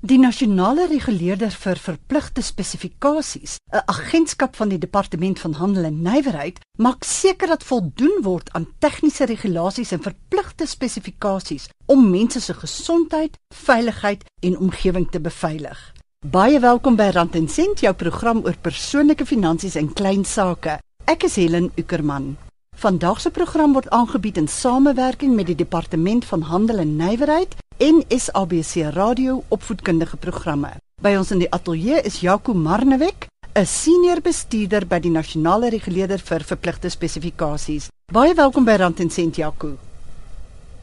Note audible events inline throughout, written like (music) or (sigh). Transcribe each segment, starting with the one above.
Die nasionale reguleerder vir verpligte spesifikasies, 'n agentskap van die Departement van Handel en Nywerheid, maak seker dat voldoen word aan tegniese regulasies en verpligte spesifikasies om mense se gesondheid, veiligheid en omgewing te beveilig. Baie welkom by Rand en Sent, jou program oor persoonlike finansies en klein sake. Ek is Helen Ukerman. Vandag se program word aangebied in samewerking met die Departement van Handel en Nywerheid en SABC Radio opvoedkundige programme. By ons in die ateljee is Jaco Marnewek, 'n senior bestuurder by die nasionale reguleerder vir verpligte spesifikasies. Baie welkom by Rand en Sent Jaco.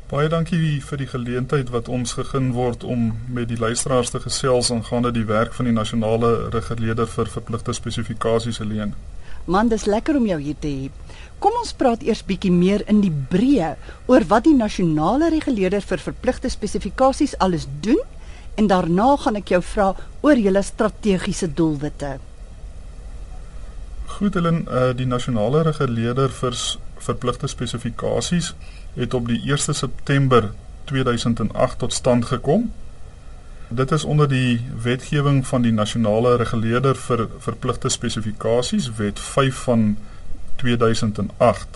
Baie dankie vir die geleentheid wat ons gegee word om met die luisteraars te gesels aangaande die werk van die nasionale reguleerder vir verpligte spesifikasies alleen. Man, dis lekker om jou hier te hê. Kom ons praat eers bietjie meer in die breë oor wat die nasionale reguleerder vir verpligte spesifikasies alles doen en daarna gaan ek jou vra oor julle strategiese doelwitte. Goed, Helen, uh, die nasionale reguleerder vir verpligte spesifikasies het op die 1 September 2008 tot stand gekom. Dit is onder die wetgewing van die nasionale reguleerder vir verpligte spesifikasies, Wet 5 van 2008.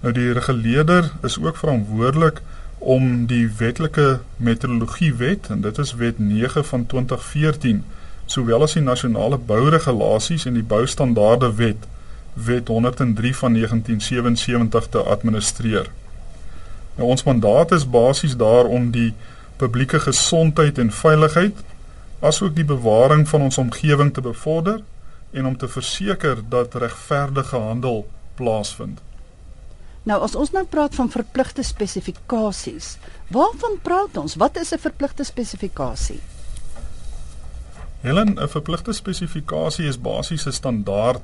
Nou die reguleerder is ook verantwoordelik om die wetlike metrologie wet en dit is wet 9 van 2014 sowel as die nasionale bouregulasies en die boustandaarde wet wet 103 van 1977 te administreer. Nou ons mandaat is basies daar om die publieke gesondheid en veiligheid asook die bewaring van ons omgewing te bevorder en om te verseker dat regverdige handel plaasvind. Nou as ons nou praat van verpligte spesifikasies, waarvan praat ons? Wat is 'n verpligte spesifikasie? Helen, 'n verpligte spesifikasie is basies 'n standaard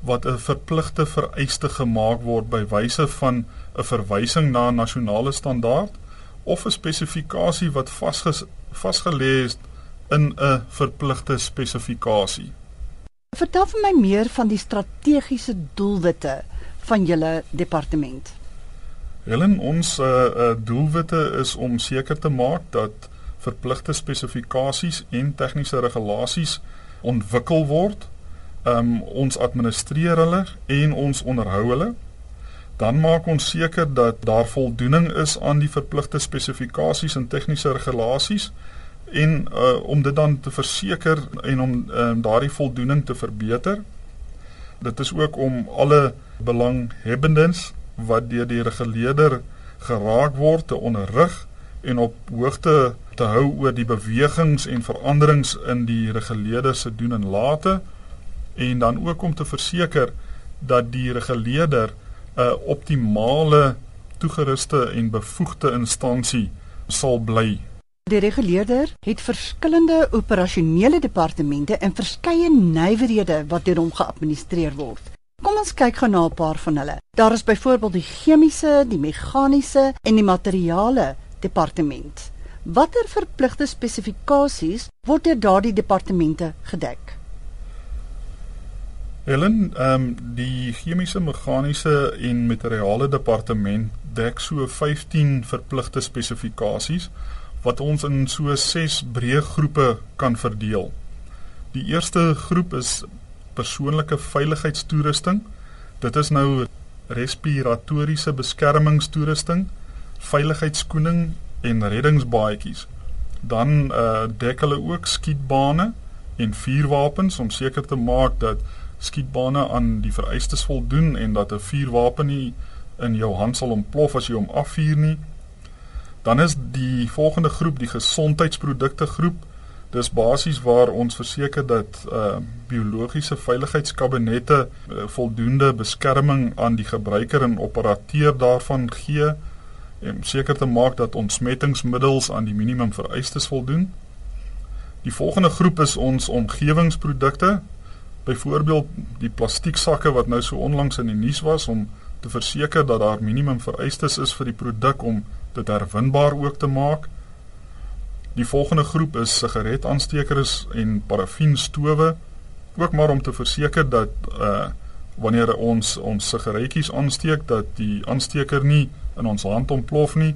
wat 'n verpligte vereiste gemaak word by wyse van 'n verwysing na 'n nasionale standaard of 'n spesifikasie wat vasgelê is in 'n verpligte spesifikasie. Vertel vir my meer van die strategiese doelwitte van julle departement. Helen, ons uh, uh, doelwitte is om seker te maak dat verpligte spesifikasies en tegniese regulasies ontwikkel word. Um ons administreer hulle en ons onderhou hulle. Dan maak ons seker dat daar voldoening is aan die verpligte spesifikasies en tegniese regulasies en uh, om dit dan te verseker en om um, daardie voldoening te verbeter. Dit is ook om alle belanghebbendes wat deur die reguleerder geraak word te onderrig en op hoogte te hou oor die bewegings en veranderings in die reguleerder se doen en late en dan ook om te verseker dat die reguleerder 'n optimale toegeruste en bevoegde instansie sal bly Die reguleerder het verskillende operasionele departemente en verskeie nywerhede wat deur hom geadministreer word. Kom ons kyk gou na 'n paar van hulle. Daar is byvoorbeeld die chemiese, die meganiese en die materiale departement. Watter verpligte spesifikasies word deur daardie departemente gedek? Helen, ehm um, die chemiese, meganiese en materiale departement dek so 15 verpligte spesifikasies wat ons in so 6 breë groepe kan verdeel. Die eerste groep is persoonlike veiligheidstoerusting. Dit is nou respiratoriese beskermingstoerusting, veiligheidskoening en reddingsbaadjies. Dan uh dek hulle ook skietbane en vuurwapens om seker te maak dat skietbane aan die vereistes voldoen en dat 'n vuurwapen nie in jou hand sal ontplof as jy hom afvuur nie. Dan is die volgende groep die gesondheidsprodukte groep. Dis basies waar ons verseker dat uh biologiese veiligheidskabinette uh, voldoende beskerming aan die gebruiker en operateur daarvan gee om seker te maak dat ontsmettingsmiddels aan die minimum vereistes voldoen. Die volgende groep is ons omgewingsprodukte. Byvoorbeeld die plastieksakke wat nou so onlangs in die nuus was om te verseker dat daar minimum vereistes is vir die produk om dit herwinbaar ook te maak. Die volgende groep is sigaretaansteekers en parafienstowe, ook maar om te verseker dat uh wanneer ons ons sigaretjies aansteek dat die aansteker nie in ons hand ontplof nie.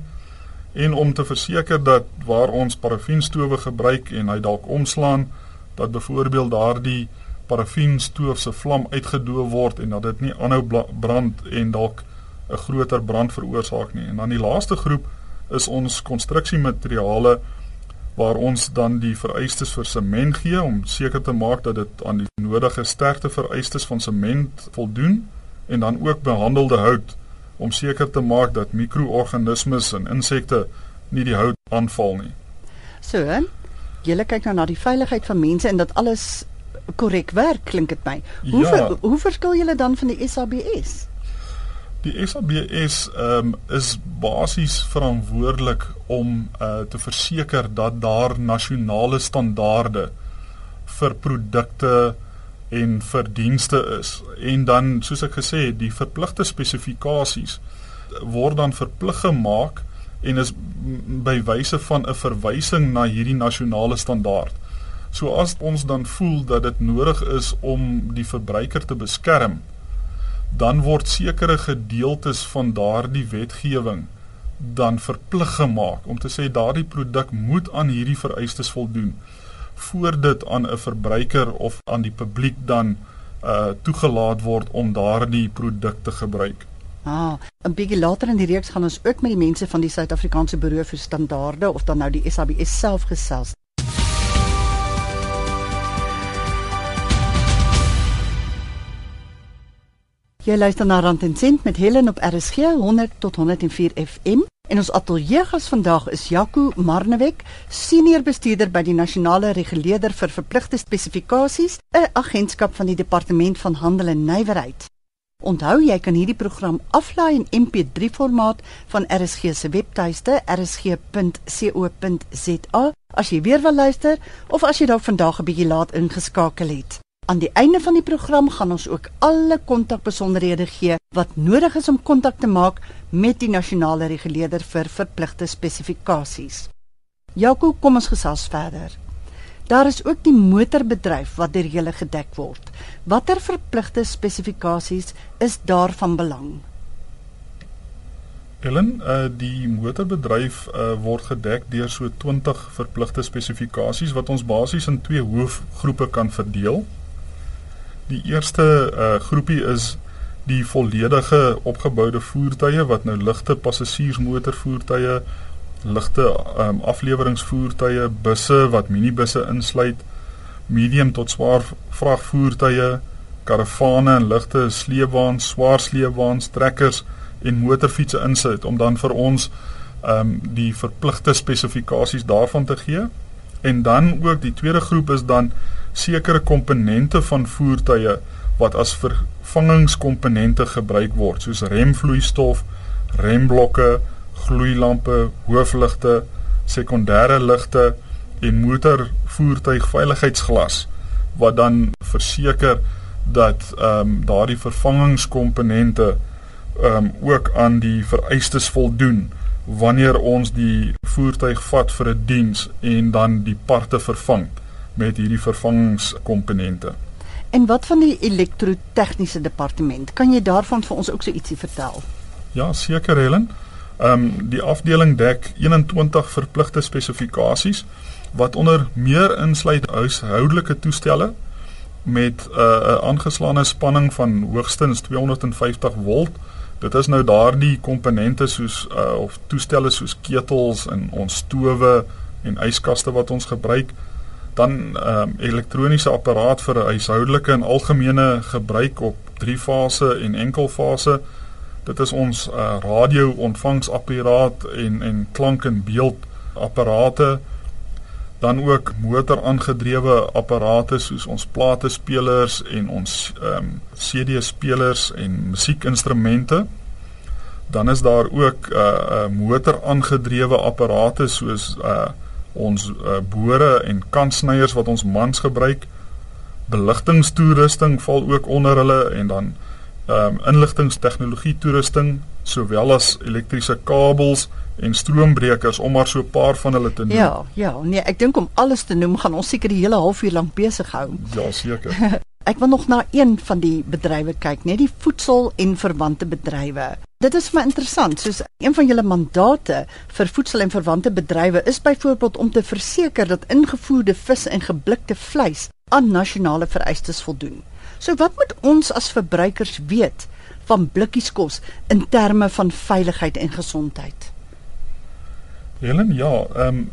en om te verseker dat waar ons parafienstowe gebruik en hy dalk omslaan dat byvoorbeeld daardie parafienstoof se vlam uitgedoof word en dat dit nie aanhou brand en dalk 'n groter brand veroorsaak nie. En dan die laaste groep is ons konstruksiemateriale waar ons dan die vereistes vir sement gee om seker te maak dat dit aan die nodige sterkte vereistes van sement voldoen en dan ook behandelde hout om seker te maak dat mikroorganismes en insekte nie die hout aanval nie. So, jy kyk nou na die veiligheid van mense en dat alles korrek werk, klink dit my. Hoe ja. ver, hoe verskil julle dan van die SABS? Die SABS um, is basies verantwoordelik om uh, te verseker dat daar nasionale standaarde vir produkte en vir dienste is en dan soos ek gesê het die verpligte spesifikasies word dan verplig gemaak en is by wyse van 'n verwysing na hierdie nasionale standaard. So as ons dan voel dat dit nodig is om die verbruiker te beskerm, dan word sekere gedeeltes van daardie wetgewing dan verplig gemaak om te sê daardie produk moet aan hierdie vereistes voldoen voor dit aan 'n verbruiker of aan die publiek dan uh toegelaat word om daardie produk te gebruik. Ah, 'n bietjie later in die reeks gaan ons ook met die mense van die Suid-Afrikaanse Buro vir Standaarde of dan nou die SABS self gesels. Jy luister na Rand en Sent met Helen op RSG 100 tot 104 FM. En ons ateljeegas vandag is Jaco Marnewek, senior bestuurder by die Nasionale Reguleerder vir Verpligte Spesifikasies, 'n agentskap van die Departement van Handel en Nywerheid. Onthou jy kan hierdie program aflaai in MP3 formaat van RSG se webtuiste rsg.co.za as jy weer wil luister of as jy dalk vandag 'n bietjie laat ingeskakel het. Aan die einde van die program gaan ons ook alle kontakbesonderhede gee wat nodig is om kontak te maak met die nasionale reguleerder vir verpligte spesifikasies. Jaco, kom ons gesels verder. Daar is ook die motorbedryf wat deur julle gedek word. Watter verpligte spesifikasies is daarvan belang? Ellen, uh, die motorbedryf uh, word gedek deur so 20 verpligte spesifikasies wat ons basies in twee hoofgroepe kan verdeel. Die eerste uh, groepie is die volledige opgeboude voertuie wat nou ligte passasiersmotorvoertuie, ligte um, afleweringsvoertuie, busse wat minibusse insluit, medium tot swaar vragvoertuie, karavane en ligte sleepwaens, swaar sleepwaens, trekkers en motorfietsse insluit om dan vir ons um, die verpligte spesifikasies daarvan te gee. En dan ook die tweede groep is dan sekere komponente van voertuie wat as vervangingskomponente gebruik word soos remvloeistof, remblokke, gloeilampe, hoofligte, sekondêre ligte en motorvoertuigveiligheidsglas wat dan verseker dat ehm um, daardie vervangingskomponente ehm um, ook aan die vereistes voldoen wanneer ons die voertuig vat vir 'n diens en dan die parte vervang met hierdie vervangingskomponente. En wat van die elektrotegniese departement? Kan jy daarvan vir ons ook so ietsie vertel? Ja, seker Helen. Ehm um, die afdeling dek 21 verpligte spesifikasies wat onder meer insluit huishoudelike toestelle met 'n uh, aangeslaane spanning van hoogstens 250 volt. Dit is nou daardie komponente soos uh, of toestelle soos ketels en ons stowe en yskaste wat ons gebruik dan ehm um, elektroniese apparaat vir 'n huishoudelike en algemene gebruik op 3 fase en enkel fase. Dit is ons uh, radio ontvangsapparaat en en klank en beeld apparate dan ook motor aangedrewe apparate soos ons platespelers en ons ehm um, CD spelers en musiekinstrumente. Dan is daar ook 'n uh, uh, motor aangedrewe apparate soos uh ons uh, bore en kantsnyers wat ons mans gebruik. Beligtingstoerusting val ook onder hulle en dan ehm um, inligtingstegnologie toerusting sowel as elektriese kabels en stroombrekers om maar so 'n paar van hulle te noem. Ja, ja, nee, ek dink om alles te noem gaan ons seker die hele halfuur lank besig hou. Ja, seker. (laughs) ek wil nog na een van die bedrywe kyk, net die voedsel en verwante bedrywe. Dit is maar interessant, soos een van julle mandate vir voedsel en verwante bedrywe is byvoorbeeld om te verseker dat ingevoerde vis en geblikte vleis aan nasionale vereistes voldoen. So wat moet ons as verbruikers weet van blikkieskos in terme van veiligheid en gesondheid? Helen, ja, ehm um,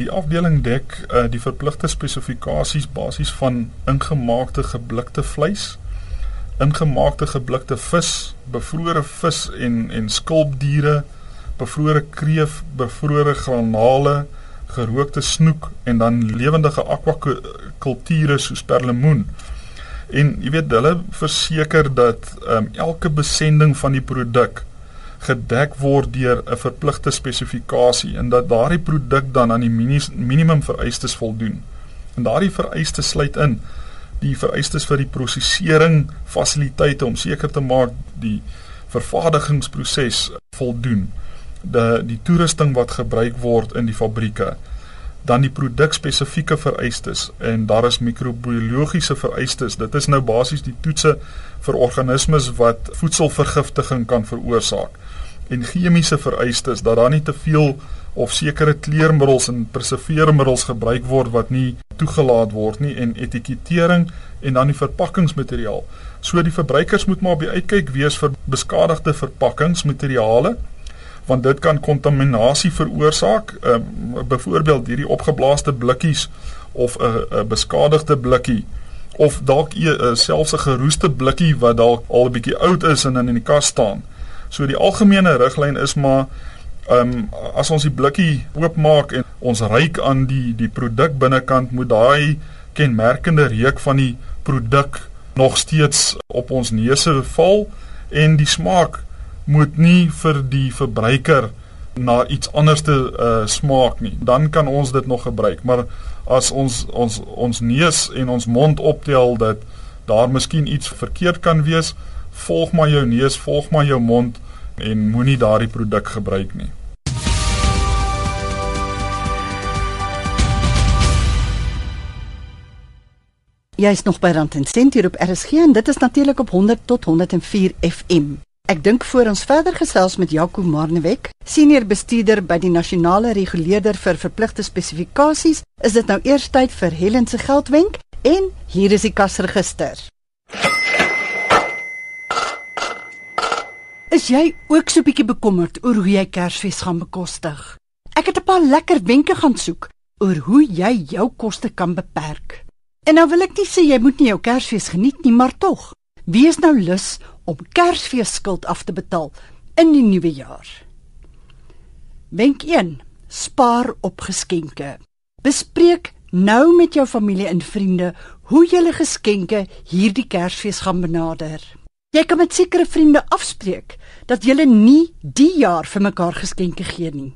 die afdeling dek uh, die verpligte spesifikasies basies van ingemaakte geblikte vleis, ingemaakte geblikte vis, bevrore vis en en skulpdiere, bevrore kreef, bevrore granale, gerookte snoek en dan lewendige akwakulture soos perlemoen. En jy weet hulle verseker dat um, elke besending van die produk gedek word deur 'n verpligte spesifikasie en dat daardie produk dan aan die minimum vereistes voldoen. En daardie vereistes sluit in die vereistes vir die prosesering fasiliteite om seker te maak die vervaardigingsproses voldoen. Die die toerusting wat gebruik word in die fabrieke dan die produkspesifieke vereistes en daar is microbiologiese vereistes. Dit is nou basies die toetse vir organismes wat voedselvergiftiging kan veroorsaak. En chemiese vereistes dat daar nie te veel of sekere kleurmiddels en preserveermiddels gebruik word wat nie toegelaat word nie en etikettering en dan die verpakkingsmateriaal. So die verbruikers moet maar op die uitkyk wees vir beskadigde verpakkingsmateriale want dit kan kontaminasie veroorsaak. Ehm um, byvoorbeeld hierdie opgeblaaste blikkies of 'n 'n beskadigde blikkie of dalk uh, selfs 'n geroeste blikkie wat dalk al 'n bietjie oud is en in die kas staan. So die algemene riglyn is maar ehm um, as ons die blikkie oopmaak en ons ruik aan die die produk binnekant moet daai kenmerkende reuk van die produk nog steeds op ons neuse val en die smaak moet nie vir die verbruiker na iets anders te uh, smaak nie. Dan kan ons dit nog gebruik. Maar as ons ons ons neus en ons mond optel dat daar miskien iets verkeerd kan wees, volg maar jou neus, volg maar jou mond en moenie daardie produk gebruik nie. Jy is nog by Rand en Sent hier op RSG en dit is natuurlik op 100 tot 104 FM. Ek dink voor ons verder gesels met Jaco Marnewek, senior bestuurder by die nasionale reguleerder vir verpligte spesifikasies, is dit nou eers tyd vir Helen se geldwenk en hier is die kasregister. Is jy ook so bietjie bekommerd oor hoe jy Kersfees gaan bekostig? Ek het 'n paar lekker wenke gaan soek oor hoe jy jou koste kan beperk. En nou wil ek nie sê jy moet nie jou Kersfees geniet nie, maar tog. Wie is nou lus om Kersfees skuld af te betaal in die nuwe jaar? Wenk 1: Spaar op geskenke. Bespreek nou met jou familie en vriende hoe julle geskenke hierdie Kersfees gaan benader. Jy kan met sekere vriende afspreek dat julle nie die jaar vir mekaar geskenke gee nie.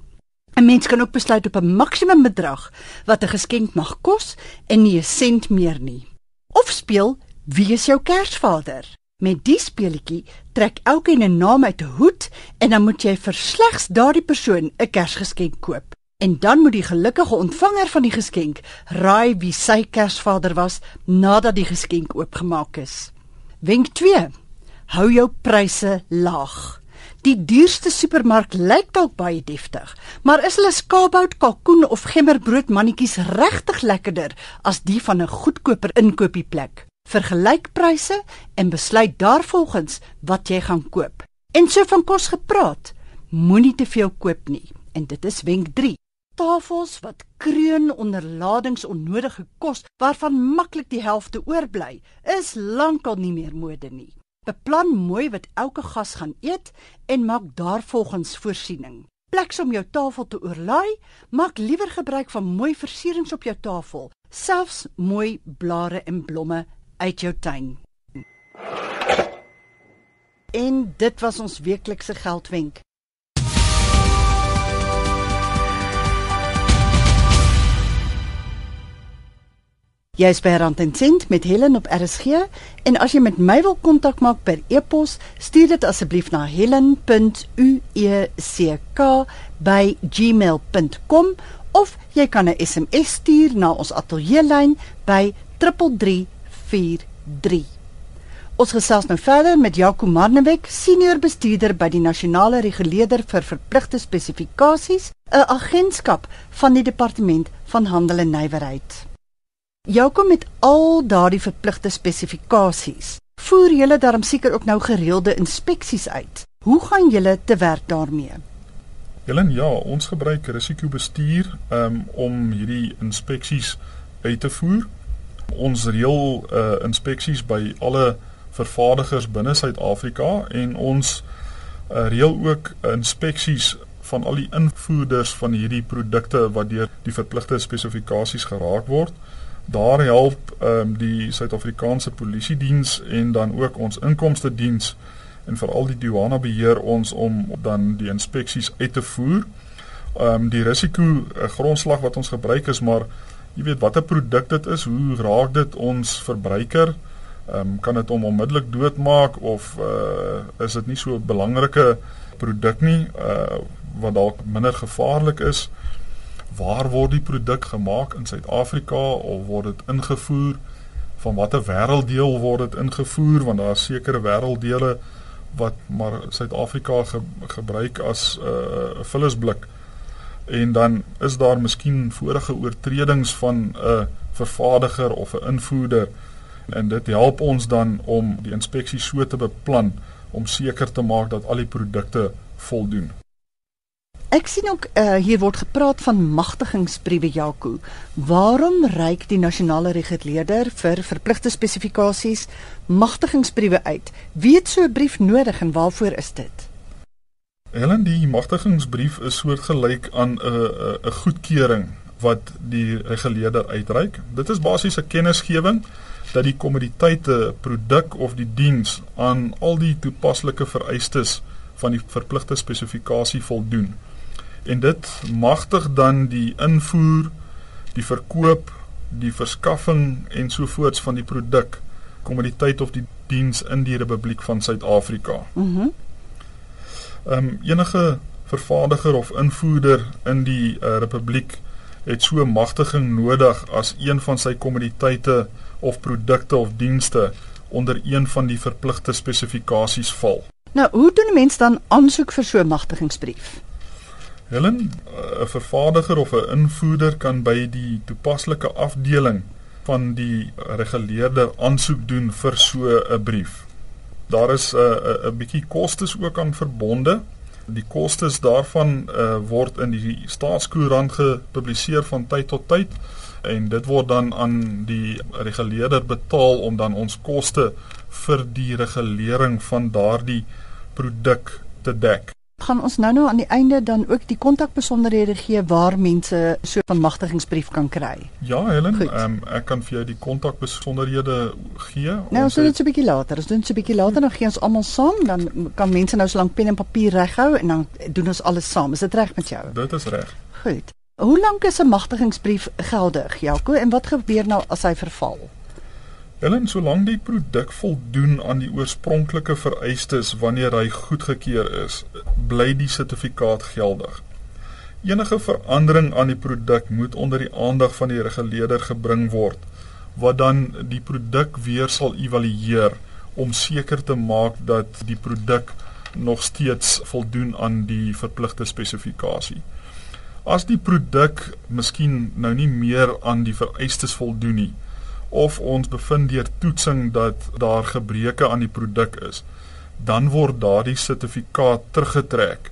'n Mens kan ook besluit op 'n maksimum bedrag wat 'n geskenk mag kos en nie 'n sent meer nie. Of speel Wie is jou Kersvader? Met die speletjie trek elkeen 'n naam uit 'n hoed en dan moet jy vir slegs daardie persoon 'n Kersgeskenk koop. En dan moet die gelukkige ontvanger van die geskenk raai wie sy Kersvader was nadat die geskenk oopgemaak is. Wenk 2: Hou jou pryse laag. Die duurste supermark lyk dalk baie deftig, maar is hulle skaapbout, kalkoen of gemmerbrood mannetjies regtig lekkerder as die van 'n goedkoper inkopieplek? vergelyk pryse en besluit daarvolgens wat jy gaan koop. En so van kos gepraat, moenie te veel koop nie. En dit is wenk 3. Tafels wat kreun onder ladings onnodige kos waarvan maklik die helfte oorbly, is lankal nie meer mode nie. Beplan mooi wat elke gas gaan eet en maak daarvolgens voorsiening. Pleks om jou tafel te oorlaai, maak liewer gebruik van mooi versierings op jou tafel, selfs mooi blare en blomme uit jou tuin. En dit was ons weeklikse geldwenk. Jy is by Rand en Sent met Helen op RSG en as jy met my wil kontak maak per e-pos, stuur dit asseblief na helen.ueck@gmail.com of jy kan 'n SMS stuur na ons ateljeelyn by 3343. Ons gesels nou verder met Jaco Marnewek, senior bestuurder by die Nasionale Reguleerder vir Verpligte Spesifikasies, 'n agentskap van die Departement van Handel en Nywerheid. Jaco met al daardie verpligte spesifikasies, voer julle daarom seker ook nou gereelde inspeksies uit. Hoe gaan julle te werk daarmee? Helen, ja, ons gebruik risikobestuur um, om hierdie inspeksies uit te voer. Ons reël uh, inspeksies by alle vervaardigers binne Suid-Afrika en ons uh, reël ook inspeksies van al die invoerders van hierdie produkte wat deur die verpligte spesifikasies geraak word. Daar help um, die Suid-Afrikaanse Polisie Diens en dan ook ons inkomste diens en veral die douane beheer ons om dan die inspeksies uit te voer. Ehm um, die risiko uh, grondslag wat ons gebruik is maar jy weet watter produk dit is, hoe raak dit ons verbruiker? Ehm um, kan dit hom onmiddellik doodmaak of uh is dit nie so 'n belangrike produk nie uh wat dalk minder gevaarlik is? Waar word die produk gemaak in Suid-Afrika of word dit ingevoer? Van watter wêrelddeel word dit ingevoer want daar is sekere wêrelddele wat maar Suid-Afrika ge gebruik as 'n uh, vullisblik. En dan is daar miskien vorige oortredings van 'n uh, vervaardiger of 'n invoerder en dit help ons dan om die inspeksie so te beplan om seker te maak dat al die produkte voldoen. Ek sien ook uh, hier word gepraat van magtigingsbriewe Jaco. Waarom reik die nasionale reguleerder vir verpligte spesifikasies magtigingsbriewe uit? Wie het so 'n brief nodig en waarvoor is dit? Helen, die magtigingsbrief is soortgelyk aan 'n 'n 'n goedkeuring wat die reguleerder uitreik. Dit is basies 'n kennisgewing dat die kommoditeite, produk of die diens aan al die toepaslike vereistes van die verpligte spesifikasie voldoen. En dit magtig dan die invoer, die verkoop, die verskaffing en sovoorts van die produk, kommoditeit of die diens in die Republiek van Suid-Afrika. Mhm. Mm ehm um, enige vervaardiger of invoerder in die uh, Republiek het so magtiging nodig as een van sy kommoditeite of produkte of dienste onder een van die verpligte spesifikasies val. Nou, hoe doen 'n mens dan aansoek vir so 'n magtigingsbrief? Helen, 'n vervaardiger of 'n invoerder kan by die toepaslike afdeling van die reguleerder aansoek doen vir so 'n brief. Daar is 'n uh, 'n bietjie kostes ook aan verbonde. Die kostes daarvan uh, word in die staatskoerant gepubliseer van tyd tot tyd en dit word dan aan die reguleerder betaal om dan ons koste vir die regulering van daardie produk te dek. Gaan ons nou nou aan die einde dan ook die kontakbesonderhede gee waar mense so 'n magtigingsbrief kan kry? Ja, Helen, um, ek kan vir jou die kontakbesonderhede gee. Nou, ons doen dit so 'n bietjie later. Ons doen dit so 'n bietjie later, dan gee ons almal saam, dan kan mense nou so lank pen en papier reghou en dan doen ons alles saam. Is dit reg met jou? Dit is reg. Goed. Hoe lank is 'n magtigingsbrief geldig, Jaco, en wat gebeur nou as hy verval? Ellen, solank die produk voldoen aan die oorspronklike vereistes wanneer hy goedgekeur is, bly die sertifikaat geldig. Enige verandering aan die produk moet onder die aandag van die reguleerder gebring word, wat dan die produk weer sal evalueer om seker te maak dat die produk nog steeds voldoen aan die verpligte spesifikasie. As die produk miskien nou nie meer aan die vereistes voldoen nie of ons bevind deur toetsing dat daar gebreke aan die produk is, dan word daardie sertifikaat teruggetrek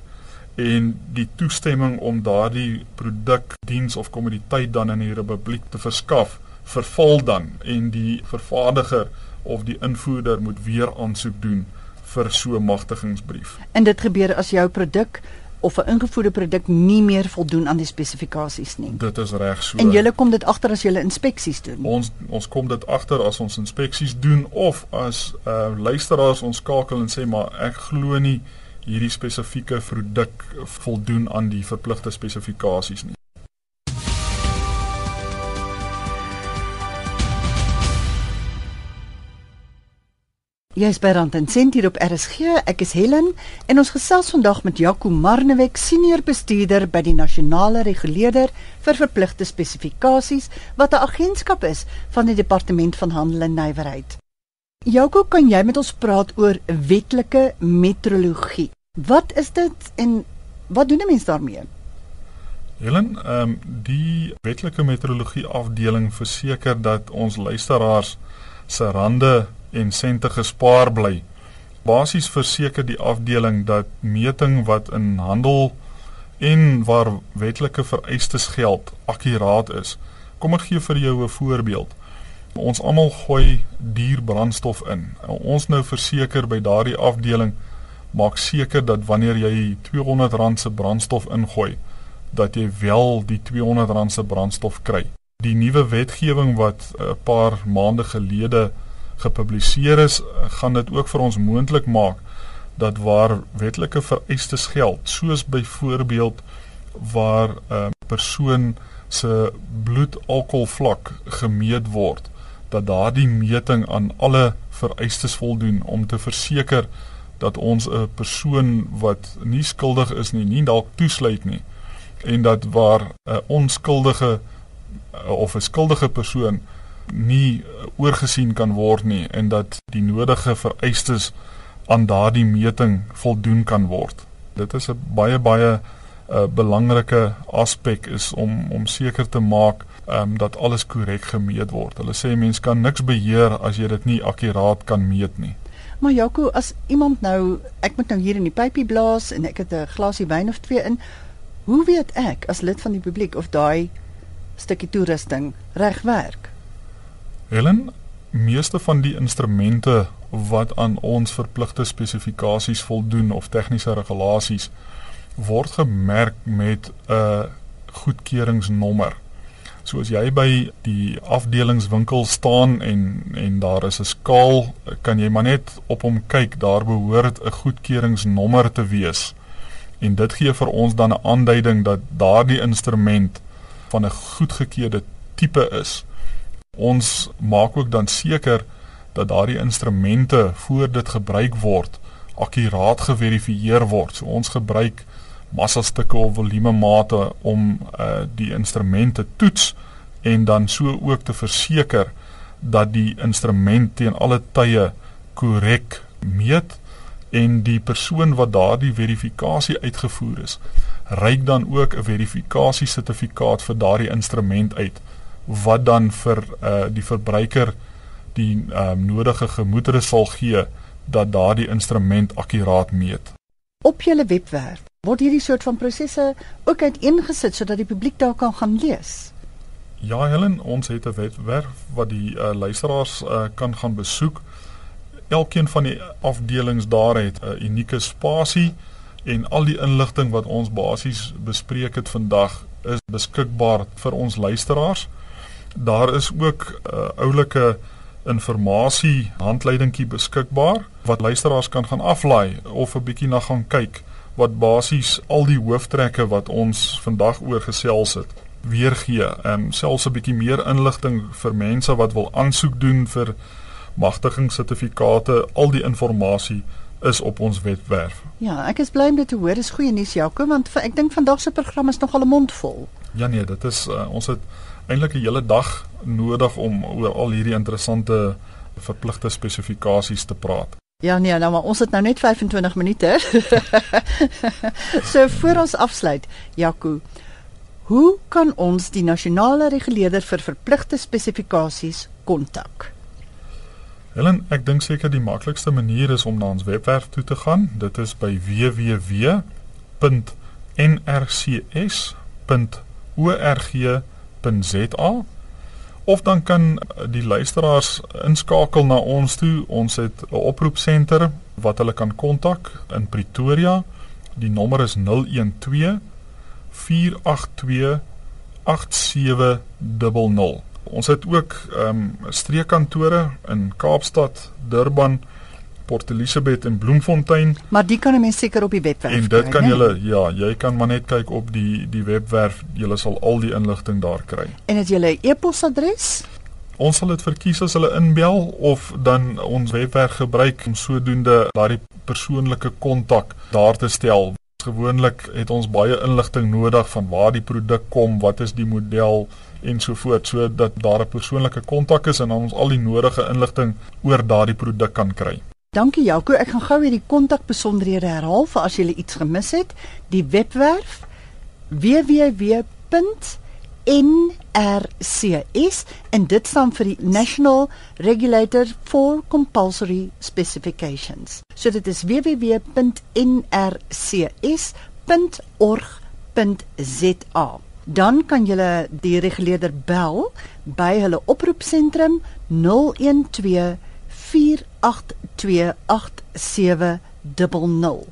en die toestemming om daardie produk, diens of kommoditeit dan in die republiek te verskaf, verval dan en die vervaardiger of die invoerder moet weer aansoek doen vir so 'n magtigingsbrief. En dit gebeur as jou produk of 'n ingevoerde produk nie meer voldoen aan die spesifikasies nie. Dit is reg so. En julle kom dit agter as julle inspeksies doen. Ons ons kom dit agter as ons inspeksies doen of as uh luisteraars ons skakel en sê maar ek glo nie hierdie spesifieke produk voldoen aan die verpligte spesifikasies nie. Jy is by Rand en Sent hier op RSG. Ek is Helen en ons gesels vandag met Jaco Marnewek, senior bestuurder by die Nasionale Reguleerder vir Verpligte Spesifikasies wat 'n agentskap is van die Departement van Handel en Nywerheid. Jaco, kan jy met ons praat oor wetlike metrologie? Wat is dit en wat doen 'n mens daarmee? Helen, ehm um, die wetlike metrologie afdeling verseker dat ons luisteraars se rande en sente gespaar bly. Basies verseker die afdeling dat meting wat in handel en waar wetlike vereistes geld akkuraat is. Kom ek gee vir jou 'n voorbeeld. Ons almal gooi duur brandstof in. Ons nou verseker by daardie afdeling maak seker dat wanneer jy R200 se brandstof ingooi, dat jy wel die R200 se brandstof kry. Die nuwe wetgewing wat 'n paar maande gelede gepubliseer is, gaan dit ook vir ons moontlik maak dat waar wetlike vereistes geld, soos byvoorbeeld waar 'n persoon se bloedalkoholvlak gemeet word, dat daardie meting aan alle vereistes voldoen om te verseker dat ons 'n persoon wat nie skuldig is nie, nie dalk toesluit nie en dat waar 'n onskuldige of 'n skuldige persoon nie oorgesien kan word nie en dat die nodige vereistes aan daardie meting voldoen kan word. Dit is 'n baie baie 'n uh, belangrike aspek is om om seker te maak um, dat alles korrek gemeet word. Hulle sê mens kan niks beheer as jy dit nie akkuraat kan meet nie. Maar Jaco, as iemand nou ek moet nou hier in die pypie blaas en ek het 'n glasie wyn of twee in, hoe weet ek as lid van die publiek of daai stukkie toerusting reg werk? Helen, meeste van die instrumente wat aan ons verpligte spesifikasies voldoen of tegniese regulasies word gemerk met 'n goedkeuringsnommer. So as jy by die afdelingswinkel staan en en daar is 'n skaal, kan jy maar net op hom kyk, daar behoort 'n goedkeuringsnommer te wees. En dit gee vir ons dan 'n aanduiding dat daardie instrument van 'n goedgekeurde tipe is. Ons maak ook dan seker dat daardie instrumente voor dit gebruik word akkuraat geverifieer word. So ons gebruik massastukke of volumemate om uh, die instrumente toets en dan so ook te verseker dat die instrument teen alle tye korrek meet en die persoon wat daardie verifikasie uitgevoer is, reik dan ook 'n verifikasiesertifikaat vir daardie instrument uit wat dan vir uh, die verbruiker die um, nodige gemoedere sal gee dat daardie instrument akkuraat meet. Op julle webwerf word hierdie soort van prosesse ook uiteengesit sodat die publiek daar kan gaan lees. Ja Helen, ons het 'n webwerf wat die uh, luisteraars uh, kan gaan besoek. Elkeen van die afdelings daar het 'n unieke spasie en al die inligting wat ons basies bespreek het vandag is beskikbaar vir ons luisteraars. Daar is ook 'n uh, oulike inligting handleidingkie beskikbaar wat luisteraars kan gaan aflaai of 'n bietjie na gaan kyk wat basies al die hooftrekke wat ons vandag oor gesels het weergee. Ehm um, selfs 'n bietjie meer inligting vir mense wat wil aansoek doen vir magtigingssertifikate, al die inligting is op ons webwerf. Ja, ek is bly om dit te hoor. Dis goeie nuus Jaco, want ek dink vandag se program is nogal 'n mond vol. Ja nee, dit is uh, ons het eintlik 'n hele dag nodig om oor al hierdie interessante verpligte spesifikasies te praat. Ja nee, nou maar ons het nou net 25 minute. (laughs) so voor ons afsluit, Jaco, hoe kan ons die nasionale reguleerder vir verpligte spesifikasies kontak? Helen, ek dink seker die maklikste manier is om na ons webwerf toe te gaan. Dit is by www.nrcs.org www.rsg.za of dan kan die luisteraars inskakel na ons toe. Ons het 'n oproepsenter wat hulle kan kontak in Pretoria. Die nommer is 012 482 8700. Ons het ook ehm um, streekkantore in Kaapstad, Durban, Port Elizabeth en Bloemfontein. Maar die kan 'n mens seker op die webwerf kry. En dit kan jy ja, jy kan maar net kyk op die die webwerf. Jy sal al die inligting daar kry. En het jy 'n e-posadres? Ons sal dit verkies as hulle inbel of dan ons webwerf gebruik om sodoende daardie persoonlike kontak daar te stel. Gewoonlik het ons baie inligting nodig van waar die produk kom, wat is die model en so voort sodat daar 'n persoonlike kontak is en ons al die nodige inligting oor daardie produk kan kry. Dankie Jaco, ek gaan gou weer die kontakbesonderhede herhaal vir as jy iets gemis het. Die webwerf www.nrcs en dit staan vir die National Regulator for Compulsory Specifications. So dit is www.nrcs.org.za. Dan kan jy die reguleerder bel by hulle oproepsentrum 012 4828700 012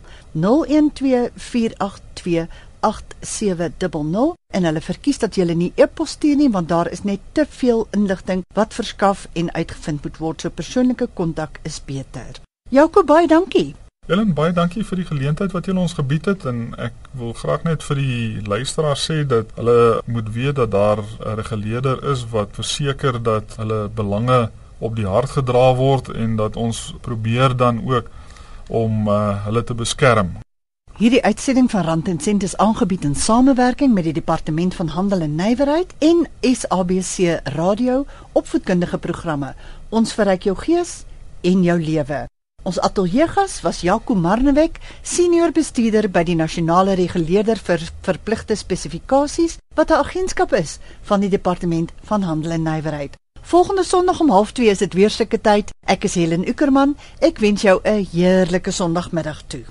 en hulle verkies dat jy nie e-pos stuur nie want daar is net te veel inligting wat verskaf en uitgevind moet word so persoonlike kontak is beter. Jakob baie dankie. Ellen baie dankie vir die geleentheid wat jy ons gebied het en ek wil graag net vir die luisteraars sê dat hulle moet weet dat daar 'n reguleerder is wat verseker dat hulle belange op die hart gedra word en dat ons probeer dan ook om uh, hulle te beskerm. Hierdie uitsending van Rand en Sent is aangebied in samewerking met die Departement van Handel en Nywerheid en SABC Radio opvoedkundige programme. Ons verryk jou gees en jou lewe. Ons ateljeegas was Jaco Marnewek, senior bestuurder by die Nasionale Reguleerder vir Verpligte Spesifikasies, wat 'n agentskap is van die Departement van Handel en Nywerheid. Volgende Sondag om 12:30 is dit weer sulke tyd. Ek is Helen Ukerman. Ek wens jou 'n heerlike Sondagmiddag toe.